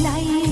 来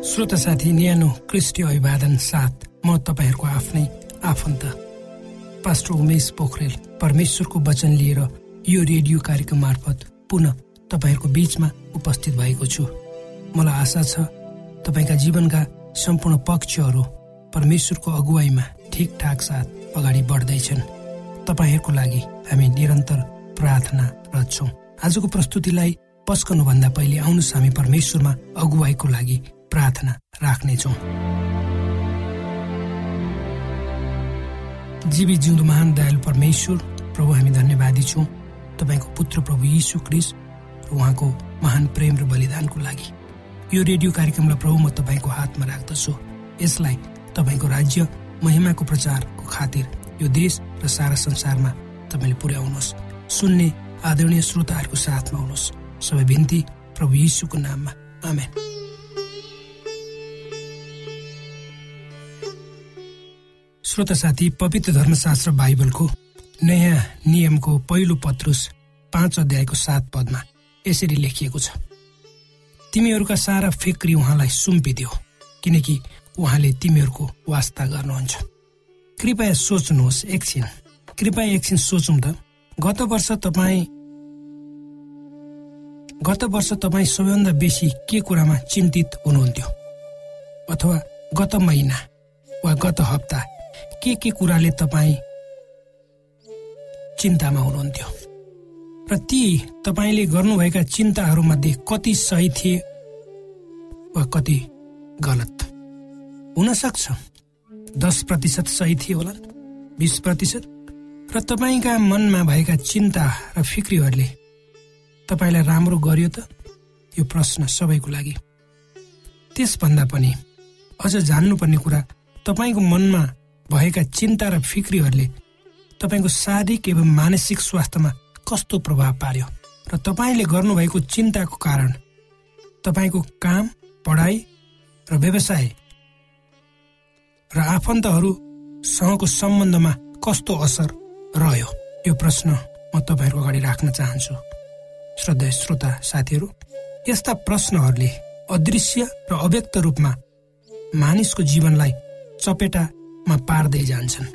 श्रोता साथी न्यानो क्रिस्टी अभिवादन साथ म तपाईँहरूको आफ्नै आफन्त पास्टर उमेश पोखरेल परमेश्वरको वचन लिएर यो रेडियो कार्यक्रम मार्फत पुनः तपाईँहरूको बीचमा उपस्थित भएको छु। मलाई आशा छ तपाईँका जीवनका सम्पूर्ण पक्षहरू परमेश्वरको अगुवाईमा ठिकठाक साथ अगाडि बढ्दैछन्। तपाईँहरूको लागि हामी निरन्तर प्रार्थना रच्छौँ आजको प्रस्तुतिलाई पस्कनुभन्दा पहिले आउनुहोस् हामी परमेश्वरमा अगुवाईको लागि प्रार्थना राख्नेछौँ। जीवी जिउँदो महान दयालु परमेश्वर प्रभु हामी धन्यवादी छौँ। तपाईँको पुत्र प्रभु यीशु क्रिस र उहाँको महान प्रेम र बलिदानको लागि यो रेडियो कार्यक्रमलाई प्रभु म तपाईँको हातमा राख्दछु। यसलाई तपाईँको राज्य महिमाको प्रचारको खातिर यो देश र सारा संसारमा तपाईँले पुर्याउनुहोस्। सुन्ने आदरणीय श्रोताहरूको साथमा हुनुहोस्। सबै बिन्ती प्रभु यीशुको नाममा। आमेन। श्रोता साथी पवित्र धर्मशास्त्र बाइबलको नयाँ नियमको पहिलो पत्रुस पाँच अध्यायको सात पदमा यसरी लेखिएको छ। तिमीहरूका सारा फिक्री उहाँलाई सुम्पिदियो किनकि उहाँले तिमीहरूको वास्ता गर्नुहुन्छ। कृपया सोच्नुहोस् एकछिन। कृपया एकछिन सोचौँ त। गत वर्ष तपाईँ गत वर्ष तपाईँ सबैभन्दा बेसी के कुरामा चिन्तित हुनुहुन्थ्यो? अथवा गत महिना वा गत हप्ता के के कुराले तपाईँ चिन्तामा हुनुहुन्थ्यो? र ती तपाईँले गर्नुभएका चिन्ताहरूमध्ये कति सही थिए वा कति गलत? हुन सक्छ दस प्रतिशत सही थिए होला बिस प्रतिशत। र तपाईँका मनमा भएका चिन्ता र फिक्रीहरूले तपाईँलाई राम्रो गर्यो त? यो प्रश्न सबैको लागि। त्यसभन्दा पनि अझ जान्नुपर्ने कुरा तपाईँको मनमा भएका चिन्ता र फिक्रीहरूले तपाईँको शारीरिक एवं मानसिक स्वास्थ्यमा कस्तो प्रभाव पार्यो र तपाईँले गर्नुभएको चिन्ताको कारण तपाईँको काम पढाइ र व्यवसाय र आफन्तहरूसँगको सम्बन्धमा कस्तो असर रह्यो? यो प्रश्न म तपाईँहरूको अगाडि राख्न चाहन्छु। श्रद्धा श्रोता साथीहरू यस्ता प्रश्नहरूले अदृश्य र अव्यक्त रूपमा मानिसको जीवनलाई चपेटामा पार्दै जान्छन्।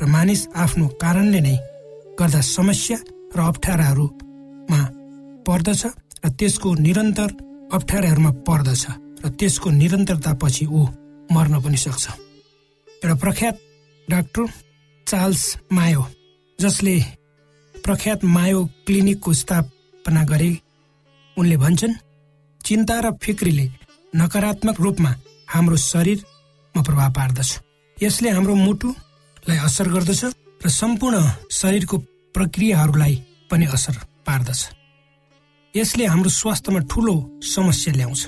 र मानिस आफ्नो कारणले नै गर्दा समस्या र अप्ठ्याराहरूमा पर्दछ र त्यसको निरन्तर अप्ठ्याराहरूमा पर्दछ र त्यसको निरन्तरतापछि ऊ मर्न पनि सक्छ। एउटा प्रख्यात डाक्टर चार्ल्स मायो जसले प्रख्यात मायो क्लिनिकको स्थापना गरे उनले भन्छन् चिन्ता र फिक्रीले नकारात्मक रूपमा हाम्रो शरीरमा प्रभाव पार्दछ। यसले हाम्रो मुटुलाई असर गर्दछ र सम्पूर्ण शरीरको प्रक्रियाहरूलाई पनि असर पार्दछ। यसले हाम्रो स्वास्थ्यमा ठुलो समस्या ल्याउँछ।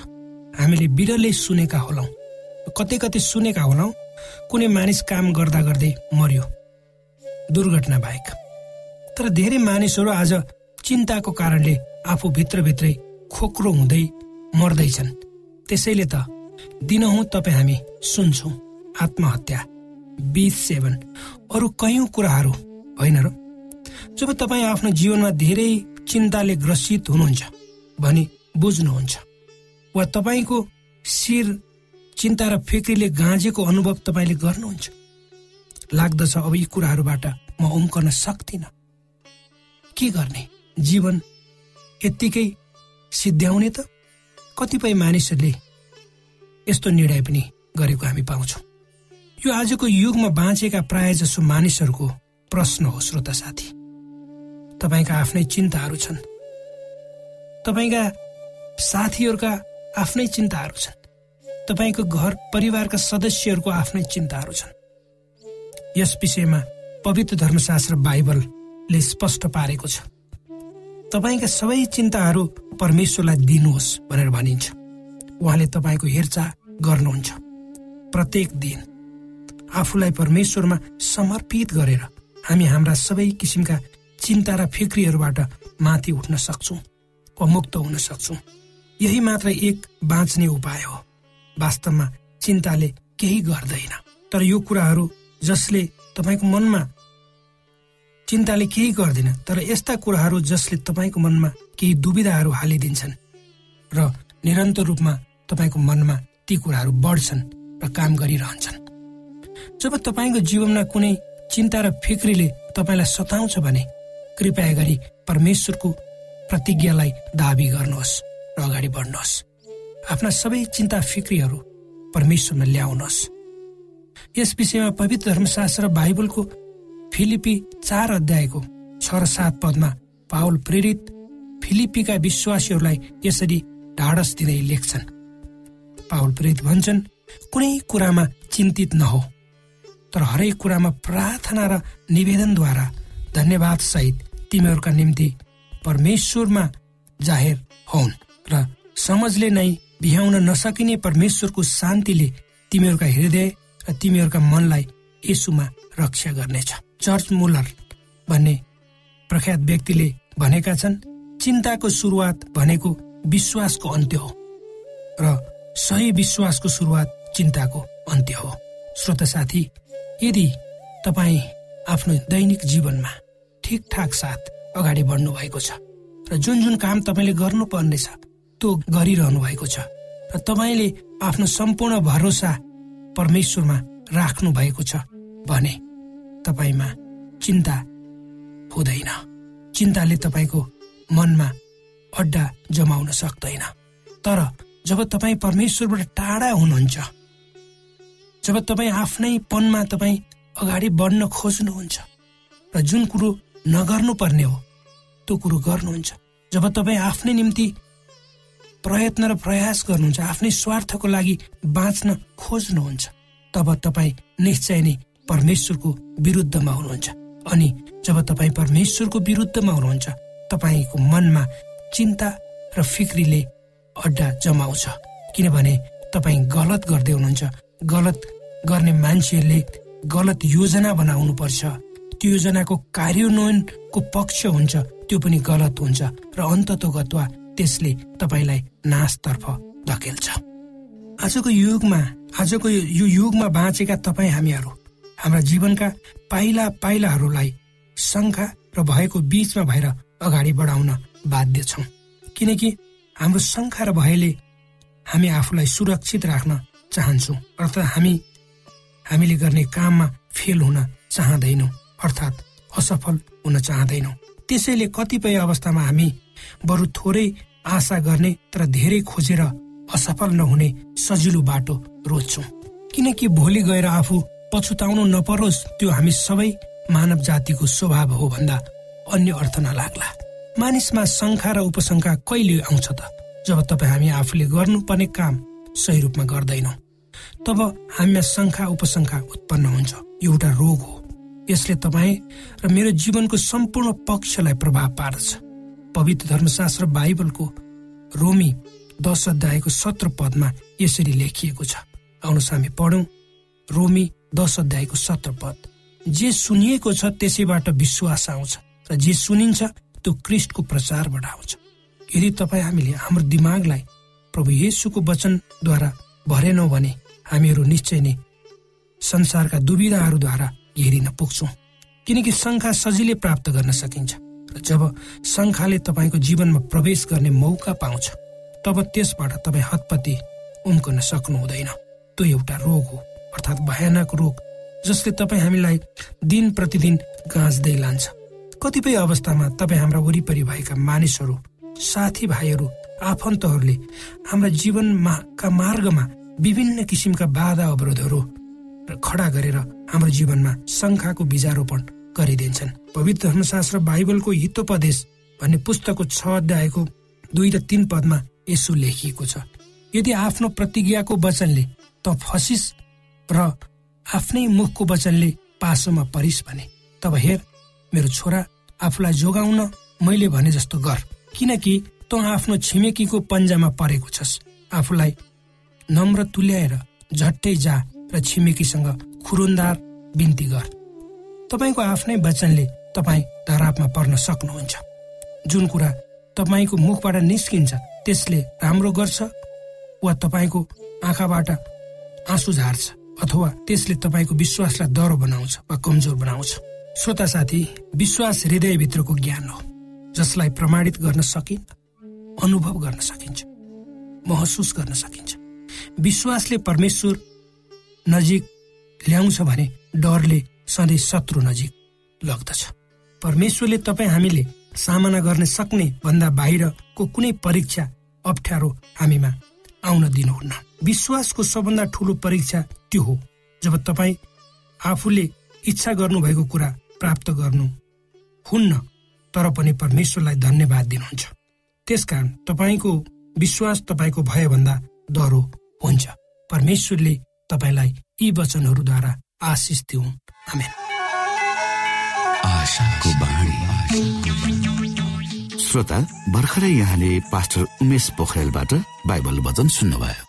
हामीले बिरलै सुनेका होलौँ कतै कतै सुनेका होलौँ कुनै मानिस काम गर्दा गर्दै मर्यो। दुर्घटना बाहेक। तर धेरै मानिसहरू आज चिन्ताको कारणले आफू भित्रभित्रै खोक्रो हुँदै मर्दैछन्। त्यसैले त दिनहुँ तपाईँ हामी सुन्छौँ। आत्महत्या बिस सेवन अरू कैयौँ कुराहरू होइन र? जब तपाईँ आफ्नो जीवनमा धेरै चिन्ताले ग्रसित हुनुहुन्छ भने बुझ्नुहुन्छ वा तपाईँको शिर चिन्ता र फिक्रीले गाँजेको अनुभव तपाईँले गर्नुहुन्छ लाग्दछ अब यी कुराहरूबाट म उम्कन सक्दिनँ। के गर्ने? जीवन यत्तिकै सिद्ध्याउने त कतिपय मानिसहरूले यस्तो निर्णय पनि गरेको हामी पाउँछौँ। यो आजको युगमा बाँचेका प्राय जसो मानिसहरूको प्रश्न हो श्रोता साथी। तपाईँका आफ्नै चिन्ताहरू छन्। तपाईँका साथीहरूका आफ्नै चिन्ताहरू छन्। तपाईँको घर परिवारका सदस्यहरूको आफ्नै चिन्ताहरू छन्। यस विषयमा पवित्र धर्मशास्त्र बाइबलले स्पष्ट पारेको छ। तपाईँका सबै चिन्ताहरू परमेश्वरलाई दिनुहोस् भनेर भनिन्छ। उहाँले तपाईँको हेरचाह गर्नुहुन्छ। प्रत्येक दिन आफूलाई परमेश्वरमा समर्पित गरेर हामी हाम्रा सबै किसिमका चिन्ता र फिक्रीहरूबाट माथि उठ्न सक्छौँ वा मुक्त हुन सक्छौँ। यही मात्र एक बाँच्ने उपाय हो। वास्तवमा चिन्ताले केही गर्दैन। तर यो कुराहरू जसले तपाईँको मनमा चिन्ताले केही गर्दैन तर यस्ता कुराहरू जसले तपाईँको मनमा केही दुविधाहरू हालिदिन्छन् र निरन्तर रूपमा तपाईँको मनमा ती कुराहरू बढ्छन् र काम गरिरहन्छन्। जब तपाईँको जीवनमा कुनै चिन्ता र फिक्रीले तपाईँलाई सताउँछ भने कृपया गरी परमेश्वरको प्रतिज्ञालाई दावी गर्नुहोस् र अगाडि बढ्नुहोस्। आफ्ना सबै चिन्ता फिक्रीहरू परमेश्वरमा ल्याउनुहोस्। यस विषयमा पवित्र धर्मशास्त्र बाइबलको फिलिपी चार अध्यायको छ र सात पदमा पावल प्रेरित फिलिपीका विश्वासीहरूलाई यसरी ढाडस दिँदै लेख्छन्। पावल प्रेरित भन्छन् कुनै कुरामा चिन्तित नहो। तर हरेक कुरामा प्रार्थना र निवेदनद्वारा धन्यवाद सहित तिमीहरूका निम्ति परमेश्वरमा जाहेर हौन् र समझले नै बिहाउन नसकिने परमेश्वरको शान्तिले तिमीहरूका हृदय र तिमीहरूका मनलाई यसुमा रक्षा गर्नेछ। चर्च मुलर भन्ने प्रख्यात व्यक्तिले भनेका छन् चिन्ताको सुरुवात भनेको विश्वासको अन्त्य हो। र सही विश्वासको सुरुवात चिन्ताको अन्त्य हो। श्रोत साथी यदि तपाईँ आफ्नो दैनिक जीवनमा ठिकठाक साथ अगाडि बढ्नु भएको छ र जुन जुन काम तपाईँले गर्नुपर्नेछ त्यो गरिरहनु भएको छ र तपाईँले आफ्नो सम्पूर्ण भरोसा परमेश्वरमा राख्नु भएको छ भने तपाईँमा चिन्ता हुँदैन। चिन्ताले तपाईँको मनमा अड्डा जमाउन सक्दैन। तर जब तपाईँ परमेश्वरबाट टाढा हुनुहुन्छ जब तपाईँ आफ्नै पनमा तपाईँ अगाडि बढ्न खोज्नुहुन्छ र जुन कुरो नगर्नु पर्ने हो त्यो कुरो गर्नुहुन्छ। जब तपाईँ आफ्नै निम्ति प्रयत्न र प्रयास गर्नुहुन्छ आफ्नै स्वार्थको लागि बाँच्न खोज्नुहुन्छ तब तपाईँ निश्चय नै परमेश्वरको विरुद्धमा हुनुहुन्छ। अनि जब तपाईँ परमेश्वरको विरुद्धमा हुनुहुन्छ तपाईँको मनमा चिन्ता र फिक्रीले अड्डा जमाउँछ। किनभने तपाईँ गलत गर्दै हुनुहुन्छ। गलत गर्ने मान्छेहरूले गलत योजना बनाउनु पर्छ त्यो योजनाको कार्यान्वयनको पक्ष हुन्छ। त्यो पनि गलत हुन्छ र अन्ततोगत्वा त्यसले तपाईँलाई नाशतर्फ धकेल्छ। आजको युगमा आजको यो युगमा बाँचेका तपाईँ हामीहरू हाम्रा जीवनका पाइला पाइलाहरूलाई शङ्खा र भएको बीचमा भएर अगाडि बढाउन बाध्य छौँ। किनकि हाम्रो शङ्खा र भयले हामी आफूलाई सुरक्षित राख्न चाहन्छौँ। अर्थात् हामी हामीले गर्ने काममा फेल हुन चाहँदैनौँ अर्थात् असफल हुन चाहँदैनौँ। त्यसैले कतिपय अवस्थामा हामी बरु थोरै आशा गर्ने तर धेरै खोजेर असफल नहुने सजिलो बाटो रोज्छौँ। किनकि भोलि गएर आफू पछुताउनु नपरोस् त्यो हामी सबै मानव जातिको स्वभाव हो भन्दा अन्य अर्थ नलाग्ला। मानिसमा शङ्खा र उपशङ्खा कहिले आउँछ त? जब तपाईँ हामी आफूले गर्नुपर्ने काम सही रूपमा गर्दैनौँ तब हामीमा शङ्खा उपशङ्खा उत्पन्न हुन्छ। एउटा रोग हो। यसले तपाईँ र मेरो जीवनको सम्पूर्ण पक्षलाई प्रभाव पार्दछ। पवित्र धर्मशास्त्र बाइबलको रोमी दश अध्यायको सत्र पदमा यसरी लेखिएको छ। आउनुहोस् हामी पढौँ। रोमी दश अध्यायको सत्र पद। जे सुनिएको छ त्यसैबाट विश्वास आउँछ। र जे सुनिन्छ त्यो क्रिस्टको प्रचारबाट आउँछ यदि तपाईँ हामीले हाम्रो दिमागलाई प्रभु येसुको वचनद्वारा भरेनौँ भने हामीहरू निश्चय नै संसारका दुविधाहरूद्वारा हेरिन पुग्छौँ। किनकि शङ्खा सजिलै प्राप्त गर्न सकिन्छ र जब शङ्खाले तपाईँको जीवनमा प्रवेश गर्ने मौका पाउँछ तब त्यसबाट तपाईँ हतपति उम्कन सक्नु हुँदैन। त्यो एउटा रोग हो अर्थात् भयानक रोग जसले तपाईँ हामीलाई दिन प्रतिदिन गाँच्दै लान्छ। कतिपय अवस्थामा तपाईँ हाम्रा वरिपरि भएका मानिसहरू साथीभाइहरू आफन्तहरूले हाम्रा जीवनका मार्गमा विभिन्न किसिमका बाधा अवरोधहरू खडा गरेर हाम्रो जीवनमा शङ्खाको बिजारोपण गरिदिन्छन्। पवित्र धर्मशास्त्र बाइबलको हितोपदेश भन्ने पुस्तकको छ अध्यायको दुई र तीन पदमा यसो लेखिएको छ। यदि आफ्नो प्रतिज्ञाको वचनले त फसिस र आफ्नै मुखको वचनले पासोमा परिस भने तब हेर मेरो छोरा आफूलाई जोगाउन मैले भने जस्तो गर। किनकि तँ आफ्नो छिमेकीको पन्जामा परेको छस्। आफूलाई नम्र तुल्याएर झट्टै जा र छिमेकीसँग खुरुन्दार बिन्ती गर। तपाईँको आफ्नै वचनले तपाईँ धरापमा पर्न सक्नुहुन्छ। जुन कुरा तपाईँको मुखबाट निस्किन्छ त्यसले राम्रो गर्छ वा तपाईँको आँखाबाट आँसु झार्छ अथवा त्यसले तपाईँको विश्वासलाई दह्रो बनाउँछ वा कमजोर बनाउँछ। श्रोता साथी विश्वास हृदयभित्रको ज्ञान हो जसलाई प्रमाणित गर्न सकिन्न अनुभव गर्न सकिन्छ महसुस गर्न सकिन्छ। विश्वासले परमेश्वर नजिक ल्याउँछ भने डरले सधैँ शत्रु नजिक लग्दछ। परमेश्वरले तपाईँ हामीले सामना गर्न सक्ने भन्दा बाहिरको कुनै परीक्षा अप्ठ्यारो हामीमा आउन दिनुहुन्न। विश्वासको सबभन्दा ठुलो परीक्षा त्यो हो। जब तपाईँ आफूले इच्छा गर्नुभएको कुरा प्राप्त गर्नु। हुन्न तर पनि परमेश्वरलाई धन्यवाद दिनुहुन्छ। त्यसकारण तपाईँको विश्वास तपाईँको भयभन्दा डह्रो हुन्छ। परमेश्वरले तपाईँलाई यी वचनहरूद्वारा आशिष दिउन्। श्रोता भर्खरै यहाँले पास्टर उमेश पोखरेलबाट बाइबल वचन सुन्नुभयो।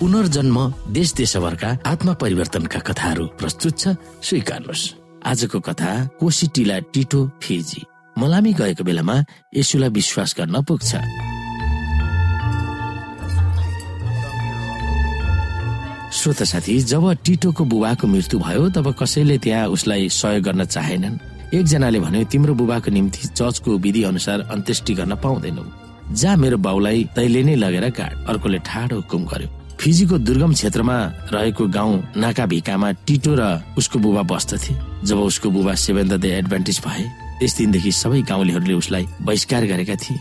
पुनर्जन्म देश देशभरका आत्मा परिवर्तनका कथाहरू प्रस्तुत छ। स्वीकार्नुहोस्। आजको कथा कोसिटिला टिटो फिजी। मलामी गएको बेलामा यसुलाई विश्वास गर्न पुग्छ। श्रोता साथी जब टिटोको बुबाको मृत्यु भयो तब कसैले त्यहाँ उसलाई सहयोग गर्न चाहेनन्? एकजनाले भन्यो तिम्रो बुबाको निम्ति चर्चको विधि अनुसार अन्त्येष्टि गर्न पाउँदैनौ। जहाँ मेरो बाउलाई तैले नै लगेर गाड अर्कोले ठाडो हुकुम गर्यो फिजीको दुर्गम क्षेत्रमा रहेको गाउँ नाका भिकामा टिटो र उसको बुबा बस्दथे। जब उसको बुबा सेभेन द एडभान्टेज भए त्यस दिनदेखि सबै गाउँलेहरूले उसलाई बहिष्कार गरेका थिए।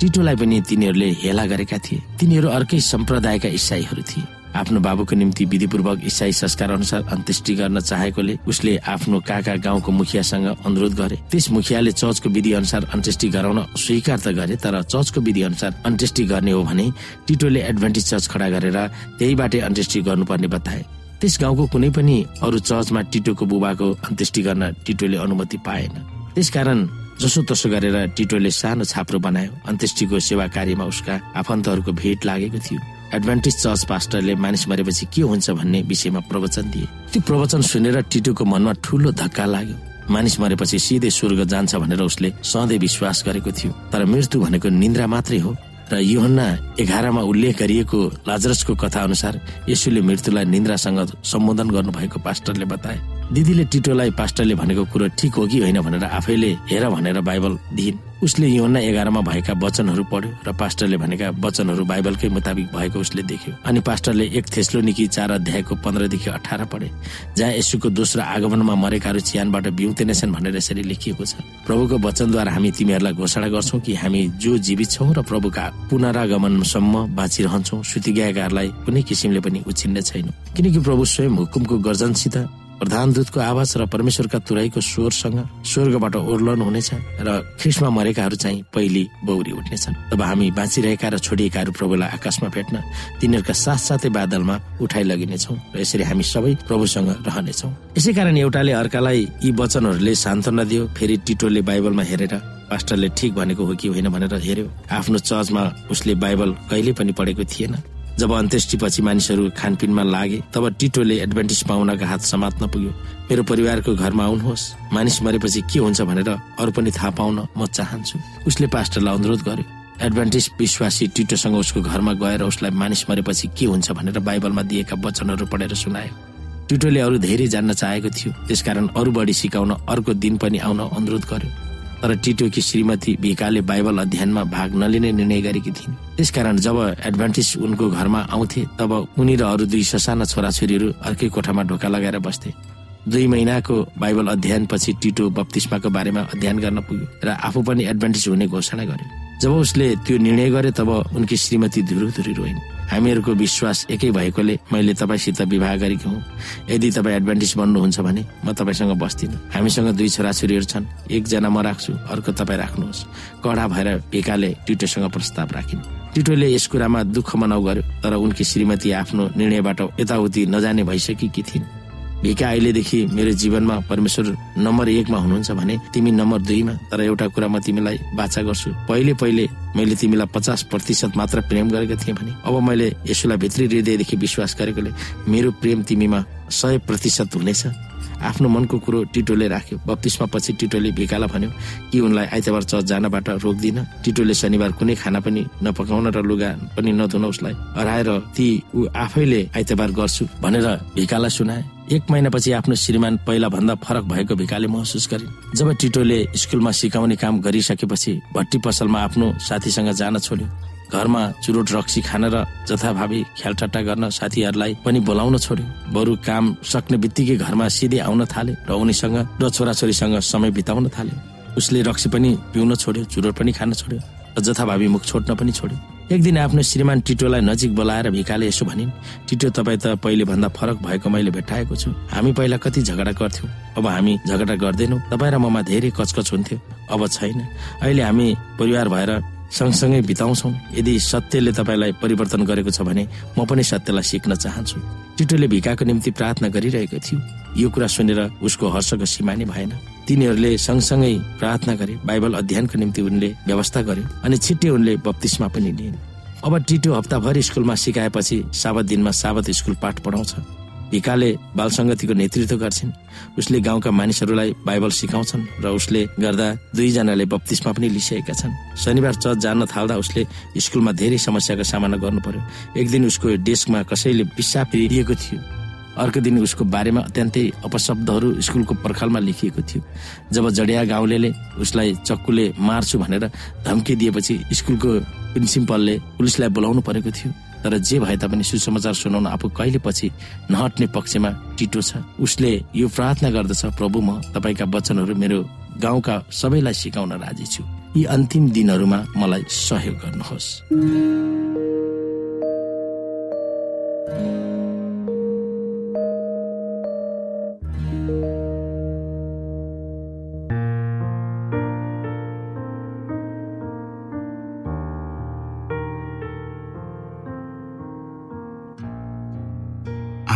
टिटोलाई पनि तिनीहरूले हेला गरेका थिए। तिनीहरू अर्कै सम्प्रदायका इसाईहरू थिए। आफ्नो बाबुको निम्ति विधिपूर्वक इसाई संस्कार अनुसार अन्त्येष्टि गर्न चाहेकोले उसले आफ्नो काका गाउँको मुखियासँग अनुरोध गरे। त्यस मुखियाले चर्चको विधि अनुसार अन्त्येष्टि गराउन स्वीकार त गरे तर चर्चको विधि अनुसार अन्त्येष्टि गर्ने हो भने टिटोले एडभान्टेज चर्च खडा गरेर त्यही बाटे अन्त्येष्टि गर्नुपर्ने बताए। त्यस गाउँको कुनै पनि अरू चर्चमा टिटोको बुबाको अन्त्येष्टि गर्न टिटोले अनुमति पाएन। त्यसकारण जसो तसो गरेर टिटोले सानो छाप्रो बनायो। अन्त्येष्टिको सेवा कार्यमा उसका आफन्तहरूको भेट लागेको थियो। एडभान्टेज चर्च पास्टरले मानिस मरेपछि के हुन्छ भन्ने विषयमा प्रवचन दिए। त्यो प्रवचन सुनेर टिटोको मनमा ठुलो धक्का लाग्यो। मानिस मरेपछि सिधै स्वर्ग जान्छ भनेर उसले सधैँ विश्वास गरेको थियो। तर मृत्यु भनेको निन्द्रा मात्रै हो र योहन्ना एघारमा उल्लेख गरिएको लाजरसको कथा अनुसार यसुले मृत्युलाई निन्द्रासँग सम्बोधन गर्नुभएको पास्टरले बताए। दिदीले टिटोलाई पास्टरले भनेको कुरो ठिक हो कि होइन भनेर आफैले हेर भनेर बाइबल दिइन्। उसले योना एघारमा भएका वचनहरू पढ्यो र पास्टरले भनेका वचनहरू बाइबलकै मुताबिक भएको उसले देख्यो। अनि पास्टरले एक थेस्लो निकी चार अध्यायको पन्ध्रदेखि अठार पढे जहाँ यसुको दोस्रो आगमनमा मरेकाहरू चियानबाट बिउतेनेछन् भनेर यसरी लेखिएको छ। प्रभुको वचनद्वारा हामी तिमीहरूलाई घोषणा गर्छौ कि हामी जो जीवित छौँ र प्रभुका पुनरागमनसम्म बाँचिरहन्छौ सुति गएकाहरूलाई कुनै किसिमले पनि उछिन्ने छैन। किनकि प्रभु स्वयं हुकुमको गर्जनसित प्रधान दूतको आवाज र परमेश्वरका तुराईको स्वरसँग स्वर्गबाट ओर्लन हुनेछ र ख्रिसमा मरेकाहरू चाहिँ पहिली बौरी उठ्नेछन्। तब हामी बाँचिरहेका र छोडिएकाहरू प्रभुलाई आकाशमा भेट्न तिनीहरूका साथसाथै बादलमा उठाइ लगिनेछौँ र यसरी हामी सबै प्रभुसँग रहनेछौँ। यसै कारण एउटाले अर्कालाई यी वचनहरूले सान्त्वना दियो फेरि टिटोले बाइबलमा हेरेर पास्टरले ठिक भनेको हो कि होइन भनेर हेर्यो आफ्नो चर्चमा उसले बाइबल कहिले पनि पढेको थिएन। जब अन्त्येष्टिपछि मानिसहरू खानपिनमा लागे तब टिटोले एडभान्टेज पाउनका हात समात्न पुग्यो। मेरो परिवारको घरमा आउनुहोस्। मानिस मरेपछि के हुन्छ भनेर अरू पनि थाहा पाउन म चाहन्छु। उसले पास्टरलाई अनुरोध गर्यो। एडभान्टेज विश्वासी टिटोसँग उसको घरमा गएर उसलाई मानिस मरेपछि के हुन्छ भनेर बाइबलमा दिएका वचनहरू पढेर सुनायो। टिटोले अरू धेरै जान्न चाहेको थियो। त्यसकारण अरू बढी सिकाउन अर्को दिन पनि आउन अनुरोध गर्यो। तर टिटोकी श्रीमती भिकाले बाइबल अध्ययनमा भाग नलिने निर्णय गरेकी थिइन्। त्यसकारण जब एडभान्टेज उनको घरमा आउँथे तब उनी र अरू दुई ससाना छोराछोरीहरू अर्कै कोठामा ढोका लगाएर बस्थे। दुई महिनाको बाइबल अध्ययन पछि टिटो बप्तिस्माको बारेमा अध्ययन गर्न पुग्यो र आफू पनि एडभान्टेज हुने घोषणा गर्यो। जब उसले त्यो निर्णय गरे तब उनकी श्रीमती धुरु धुरी रोइन्। हामीहरूको विश्वास एकै भएकोले मैले तपाईँसित विवाह गरेको हुँ। यदि तपाईँ एडभान्टेज बन्नुहुन्छ भने म तपाईँसँग बस्दिनँ। हामीसँग दुई छोराछोरीहरू छन्। एकजना म राख्छु अर्को तपाईँ राख्नुहोस्। कडा भएर भिकाले टिटोसँग प्रस्ताव राखिन्। टिटोले यस कुरामा दुःख मनाउ गर्यो तर उनकी श्रीमती आफ्नो निर्णयबाट यताउति नजाने भइसकेकी थिइन्। भिका अहिलेदेखि मेरो जीवनमा परमेश्वर नम्बर एकमा हुनुहुन्छ भने तिमी नम्बर दुईमा। तर एउटा कुरा म तिमीलाई बाछा गर्छु। पहिले पहिले मैले तिमीलाई पचास प्रतिशत मात्र प्रेम गरेको थिएँ भने अब मैले यसोलाई भित्री हृदयदेखि विश्वास गरेकोले मेरो प्रेम तिमीमा सय प्रतिशत हुनेछ। आफ्नो मनको कुरो टिटोले राख्यो। बत्तिसमा पछि टिटोले भिकालाई भन्यो कि उनलाई आइतबार चर्च जानबाट रोक्दिन? टिटोले शनिबार कुनै खाना पनि नपकाउन र लुगा पनि नधुन उसलाई हराएर ती ऊ आफैले आइतबार गर्छु भनेर भिकालाई सुनाए। एक महिनापछि आफ्नो श्रीमान पहिला भन्दा फरक भएको भिकाले महसुस गरे जब टिटोले स्कुलमा सिकाउने काम गरिसकेपछि भट्टी पसलमा आफ्नो साथीसँग जान छोड्यो। घरमा चुरोट रक्सी खान र जथाभावी ख्यालठट्टा गर्न साथीहरूलाई पनि बोलाउन छोड्यो। बरु काम सक्ने बित्तिकै घरमा सिधै आउन थाले र उनीसँग र छोराछोरीसँग समय बिताउन थाल्यो उसले रक्सी पनि पिउन छोड्यो चुरोट पनि खान छोड्यो र जथाभावी मुख छोड्न पनि छोड्यो। एक दिन आफ्नो श्रीमान टिटोलाई नजिक बोलाएर भिकाले यसो भनिन् टिटो तपाईँ त पहिले भन्दा फरक भएको मैले भेटाएको छु। हामी पहिला कति झगडा गर्थ्यौँ अब हामी झगडा गर्दैनौँ। तपाईँ र ममा धेरै कचकच हुन्थ्यो अब छैन। अहिले हामी परिवार भएर सँगसँगै बिताउँछौ। यदि सत्यले तपाईँलाई परिवर्तन गरेको छ भने म पनि सत्यलाई सिक्न चाहन्छु। टिटोले भिकाको निम्ति प्रार्थना गरिरहेको थियो। यो कुरा सुनेर उसको हर्षको सीमा नै भएन। तिनीहरूले सँगसँगै प्रार्थना गरे। बाइबल अध्ययनको निम्ति उनले व्यवस्था गर्यो अनि छिट्टै उनले बत्तिसमा पनि लिइन्। अब टिटो हप्ताभरि स्कुलमा सिकाएपछि साबत दिनमा साबत स्कुल पाठ पढाउँछ। भिकाले बाल सङ्गतिको नेतृत्व गर्छिन्। उसले गाउँका मानिसहरूलाई बाइबल सिकाउँछन् र उसले गर्दा दुईजनाले बत्तिसमा पनि लिइसकेका छन्। शनिबार चर्च जान थाल्दा उसले स्कुलमा धेरै समस्याको सामना गर्नु पर्यो एक दिन उसको डेस्कमा कसैले पिसाब फेरिदिएको थियो। अर्को दिन उसको बारेमा अत्यन्तै अपशब्दहरू स्कुलको पर्खालमा लेखिएको थियो। जब जडिया गाउँले उसलाई चक्कुले मार्छु भनेर धम्की दिएपछि स्कुलको प्रिन्सिपलले पुलिसलाई बोलाउनु परेको थियो। तर जे भए तापनि सुसमाचार सुनाउन आफू कहिले पछि नहट्ने पक्षमा टिटो छ। उसले यो प्रार्थना गर्दछ प्रभु म तपाईँका वचनहरू मेरो गाउँका सबैलाई सिकाउन राजी छु। यी अन्तिम दिनहरूमा मलाई सहयोग गर्नुहोस्।